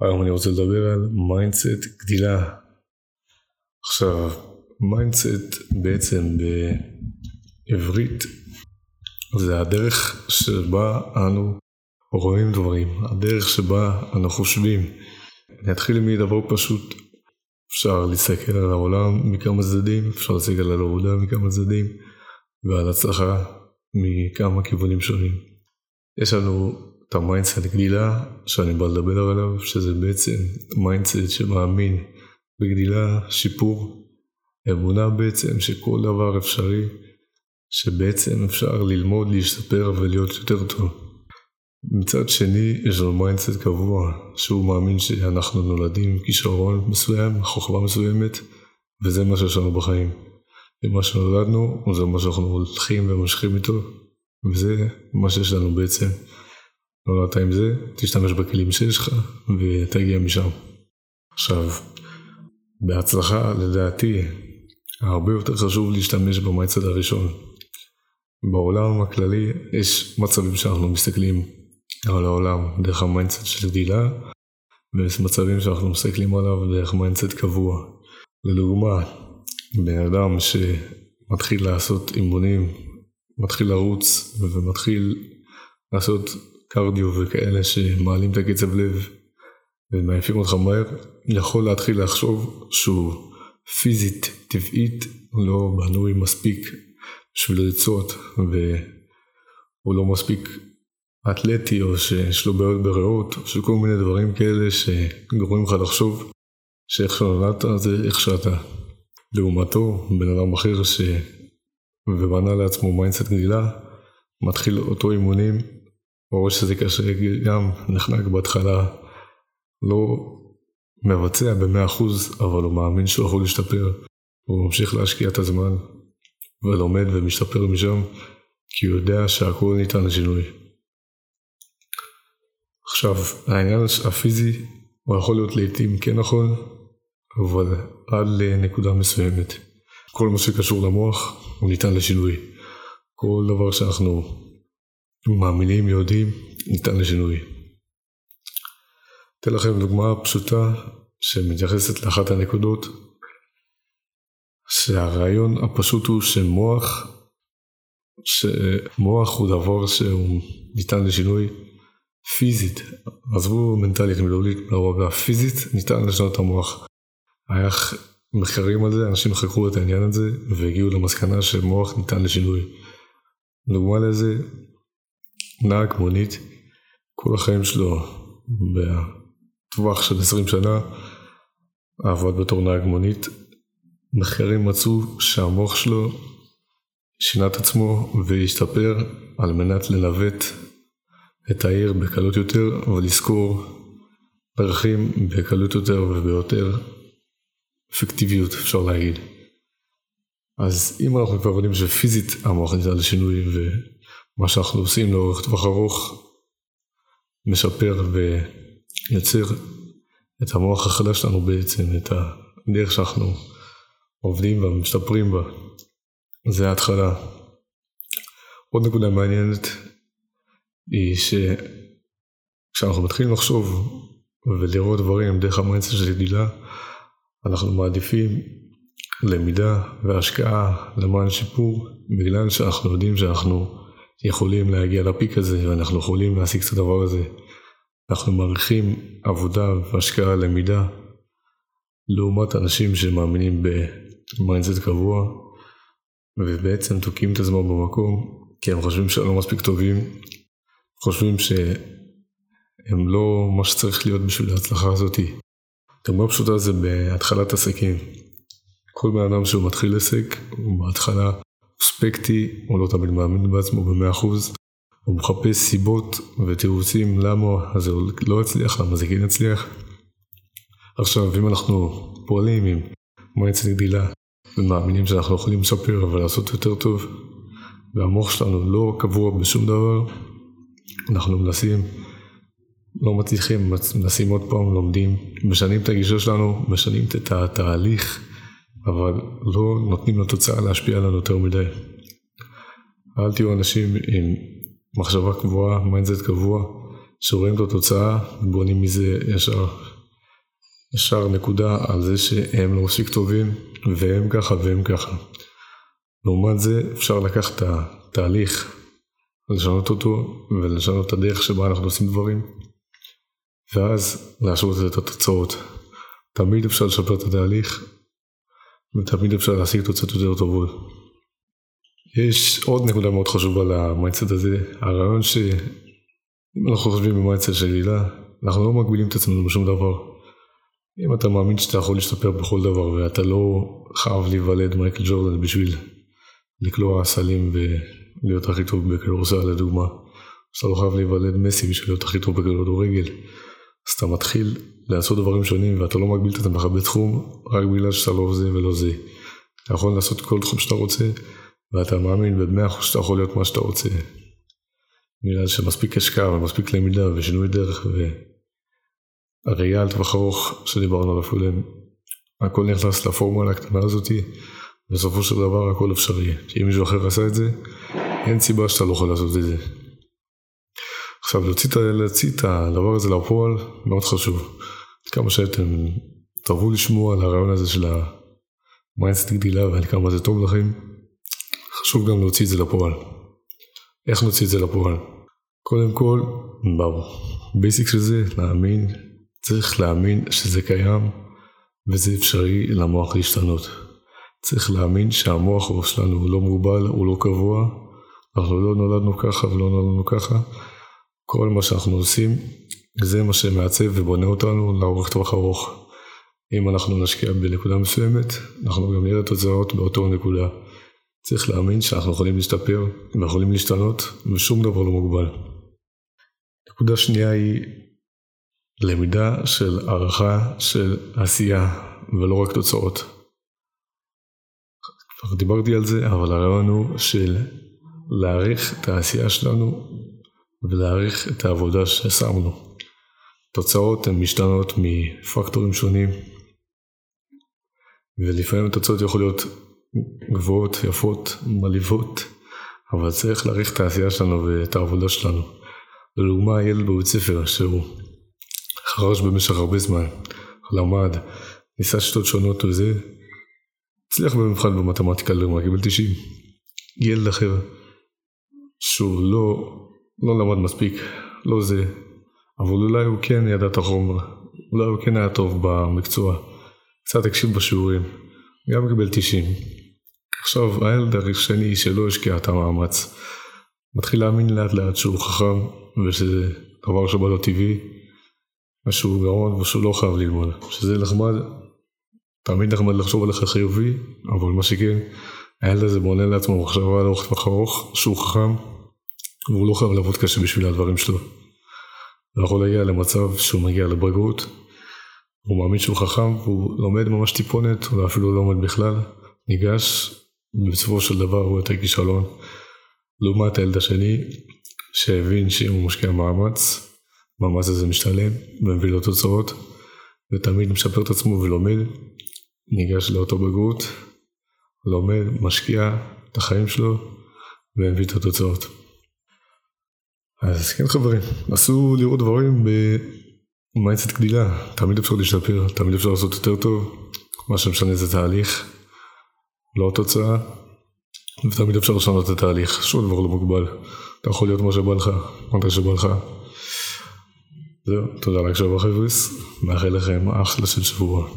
היום אני רוצה לדבר על mindset גדילה. עכשיו, mindset בעצם בעברית זה הדרך שבה אנו רואים דברים, הדרך שבה אנו חושבים. אני אתחיל מדבר פשוט, אפשר להסתכל על העולם מכמה צדדים, אפשר להסתכל על העבודה מכמה צדדים ועל הצלחה מכמה כיוונים שונים. יש לנו את ה mindset גדילה שאני בא לדבר עליו, שזה בעצם mindset שמאמין בגדילה, שיפור, אמונה בעצם שכל דבר אפשרי, שבעצם אפשר ללמוד, להשתפר ולהיות יותר טוב. מצד שני, יש לנו mindset קבוע, שהוא מאמין שאנחנו נולדים עם כישרון מסוים, חוכמה מסוימת, וזה מה שיש לנו בחיים. ומה שנולדנו, זה מה שאנחנו הולכים וממשיכים איתו, וזה מה שיש לנו בעצם. נולדת עם זה, תשתמש בכלים שיש לך ותגיע משם. עכשיו, בהצלחה, לדעתי, הרבה יותר חשוב להשתמש ב mindset הראשון. בעולם הכללי יש מצבים שאנחנו מסתכלים על העולם דרך ה mindset של גדילה, ויש מצבים שאנחנו מסתכלים עליו דרך mindset קבוע. לדוגמה, בן אדם שמתחיל לעשות אימונים, מתחיל לרוץ ומתחיל לעשות קרדיו וכאלה שמעלים את הקצב לב ומעיפים אותך מהר, יכול להתחיל לחשוב שהוא פיזית, טבעית, לא בנוי מספיק בשביל לרצות והוא לא מספיק אתלטי או שיש לו בעיות בריאות או שכל מיני דברים כאלה שגורמים לך לחשוב שאיך שנולדת זה איך שאתה. לעומתו, בן אדם אחר ש... ובנה לעצמו mindset גדילה, מתחיל אותו אימונים ברור שזה קשה גם, נחנק בהתחלה, לא מבצע במאה אחוז, אבל הוא מאמין שהוא יכול להשתפר, הוא ממשיך להשקיע את הזמן, ולומד ומשתפר משם, כי הוא יודע שהכל ניתן לשינוי. עכשיו, העניין הפיזי, הוא יכול להיות לעיתים כן נכון, אבל עד לנקודה מסוימת. כל מה שקשור למוח, הוא ניתן לשינוי. כל דבר שאנחנו מאמינים, יודעים, ניתן לשינוי. אתן לכם דוגמה פשוטה שמתייחסת לאחת הנקודות, שהרעיון הפשוט הוא שמוח, שמוח הוא דבר שהוא ניתן לשינוי פיזית, עזבו מנטלית מילולית, להורגה פיזית, ניתן לשנות את המוח. היה מחקרים על זה, אנשים חקרו את העניין הזה והגיעו למסקנה שמוח ניתן לשינוי. דוגמה לזה, נהג מונית, כל החיים שלו בטווח של 20 שנה עבד בתור נהג מונית. מחקרים מצאו שהמוח שלו שינה את עצמו והשתפר על מנת לנווט את העיר בקלות יותר ולזכור דרכים בקלות יותר וביותר אפקטיביות אפשר להגיד. אז אם אנחנו כבר יודעים שפיזית המוח ניתן לשינוי מה שאנחנו עושים לאורך טווח ארוך משפר ויוצר את המוח החדש שלנו בעצם, את הדרך שאנחנו עובדים ומשתפרים בה. זה ההתחלה. עוד נקודה מעניינת היא שכשאנחנו מתחילים לחשוב ולראות דברים דרך ה mindset של גדילה, אנחנו מעדיפים למידה והשקעה למען שיפור, בגלל שאנחנו יודעים שאנחנו יכולים להגיע ל peak הזה ואנחנו יכולים להשיג את הדבר הזה. אנחנו מעריכים עבודה והשקעה למידה לעומת אנשים שמאמינים ב mindset קבוע ובעצם תוקעים את עצמם במקום כי הם חושבים שהם לא מספיק טובים, חושבים שהם לא מה שצריך להיות בשביל ההצלחה הזאתי. דוגמה פשוטה זה בהתחלת עסקים. כל בן אדם שהוא מתחיל עסק, הוא בהתחלה סקפטי, הוא לא תמיד מאמין בעצמו במאה אחוז, הוא מחפש סיבות ותירוצים למה זה לא הצליח, למה זה כן הצליח. עכשיו, אם אנחנו פועלים עם מועצת גדילה ומאמינים שאנחנו יכולים לשפר ולעשות יותר טוב, והמוח שלנו לא קבוע בשום דבר, אנחנו מנסים, לא מצליחים, מנסים עוד פעם, לומדים, משנים את הגישה שלנו, משנים את התהליך. אבל לא נותנים לתוצאה להשפיע עלינו יותר מדי. אל תהיו אנשים עם מחשבה קבועה, mindset קבוע, שרואים את התוצאה, בונים מזה ישר, ישר נקודה על זה שהם לא מספיק טובים, והם ככה והם ככה. לעומת זה אפשר לקחת את התהליך, לשנות אותו ולשנות את הדרך שבה אנחנו עושים דברים, ואז להשוות את התוצאות. תמיד אפשר לשפר את התהליך, ותמיד אפשר להשיג תוצאות יותר טובות. יש עוד נקודה מאוד חשובה ל mindset הזה, הרעיון שאם אנחנו חושבים ב mindset של גדילה, אנחנו לא מגבילים את עצמנו בשום דבר. אם אתה מאמין שאתה יכול להשתפר בכל דבר ואתה לא חייב להיוולד מייקל ג'ורדן בשביל לקלוע סלים ולהיות הכי טוב בכדורסל לדוגמה, שאתה לא חייב להיוולד מסי בשביל להיות הכי טוב בכדורגל, אז אתה מתחיל לעשות דברים שונים ואתה לא מגביל את עצמך בתחום רק בגלל שאתה לא זה ולא זה. אתה יכול לעשות כל תחום שאתה רוצה ואתה מאמין במאה אחוז שאתה יכול להיות מה שאתה רוצה. בגלל שמספיק השקעה ומספיק למידה ושינוי דרך והראייה על טווח ארוך שדיברנו עליו קודם, הכל נכנס לפורמולה הקטנה הזאתי, בסופו של דבר הכל אפשרי. כי אם מישהו אחר עשה את זה, אין סיבה שאתה לא יכול לעשות את זה. עכשיו להוציא, את הדבר הזה לפועל מאוד חשוב. כמה שאתם תרבו לשמוע על הרעיון הזה של ה mindset גדילה ועל כמה זה טוב לכם, חשוב גם להוציא את זה לפועל. איך נוציא את זה לפועל? קודם כל, ב basic של זה, להאמין, צריך להאמין שזה קיים וזה אפשרי למוח להשתנות. צריך להאמין שהמוח שלנו הוא לא מוגבל, הוא לא קבוע, אנחנו לא נולדנו ככה ולא נולדנו ככה. כל מה שאנחנו עושים, זה מה שמעצב ובונה אותנו לאורך טווח ארוך. אם אנחנו נשקיע בנקודה מסוימת, אנחנו גם נראה תוצאות באותו נקודה. צריך להאמין שאנחנו יכולים להשתפר ויכולים להשתנות ושום דבר לא מוגבל. נקודה שנייה היא למידה של הערכה של עשייה ולא רק תוצאות. כבר דיברתי על זה, אבל הרעיון הוא של להעריך את העשייה שלנו ולהעריך את העבודה ששמנו. תוצאות הן משתנות מפקטורים שונים ולפעמים התוצאות יכולות להיות גבוהות, יפות, מלהיבות, אבל צריך להעריך את העשייה שלנו ואת העבודה שלנו. לדוגמה, ילד בבית ספר שהוא חרש במשך הרבה זמן, למד, ניסה שיטות שונות וזה, הצליח במבחן במתמטיקה לדוגמה, קיבל 90. ילד אחר, שהוא לא, לא למד מספיק, לא זה, אבל אולי הוא כן ידע את החומר, אולי הוא כן היה טוב במקצוע, קצת הקשיב בשיעורים, גם קיבל 90. עכשיו הילד הראשוני שלא השקיע את המאמץ. מתחיל להאמין לאט לאט שהוא חכם ושזה דבר שבא לו טבעי ושהוא גאון ושהוא לא חייב ללמוד. שזה נחמד תמיד נחמד לחשוב עליך חיובי אבל מה שכן הילד הזה בונה לעצמו מחשבה לאורך טווח ארוך שהוא חכם והוא לא חייב לעבוד קשה בשביל הדברים שלו הוא יכול להגיע למצב שהוא מגיע לבגרות הוא מאמין שהוא חכם והוא לומד ממש טיפונת או אפילו לא לומד בכלל ניגש בסופו של דבר הוא יותר כישלון. לעומת הילד השני, שהבין שאם הוא משקיע מאמץ, מאמץ הזה משתלם ומביא לו תוצאות, ותמיד משפר את עצמו ולומד, ניגש לאותו בגרות, לומד, משקיע את החיים שלו, ומביא את התוצאות. אז כן חברים, נסו לראות דברים ב mindset גדילה, תמיד אפשר להשתפר, תמיד אפשר לעשות יותר טוב, מה שמשנה זה תהליך. לא התוצאה, ותמיד אפשר לשנות את התהליך, שום דבר לא מוגבל. אתה יכול להיות מה שבא לך, מתי שבא לך. זהו, תודה על ההקשבה חבר'ס, מאחל לכם אחלה של שבוע.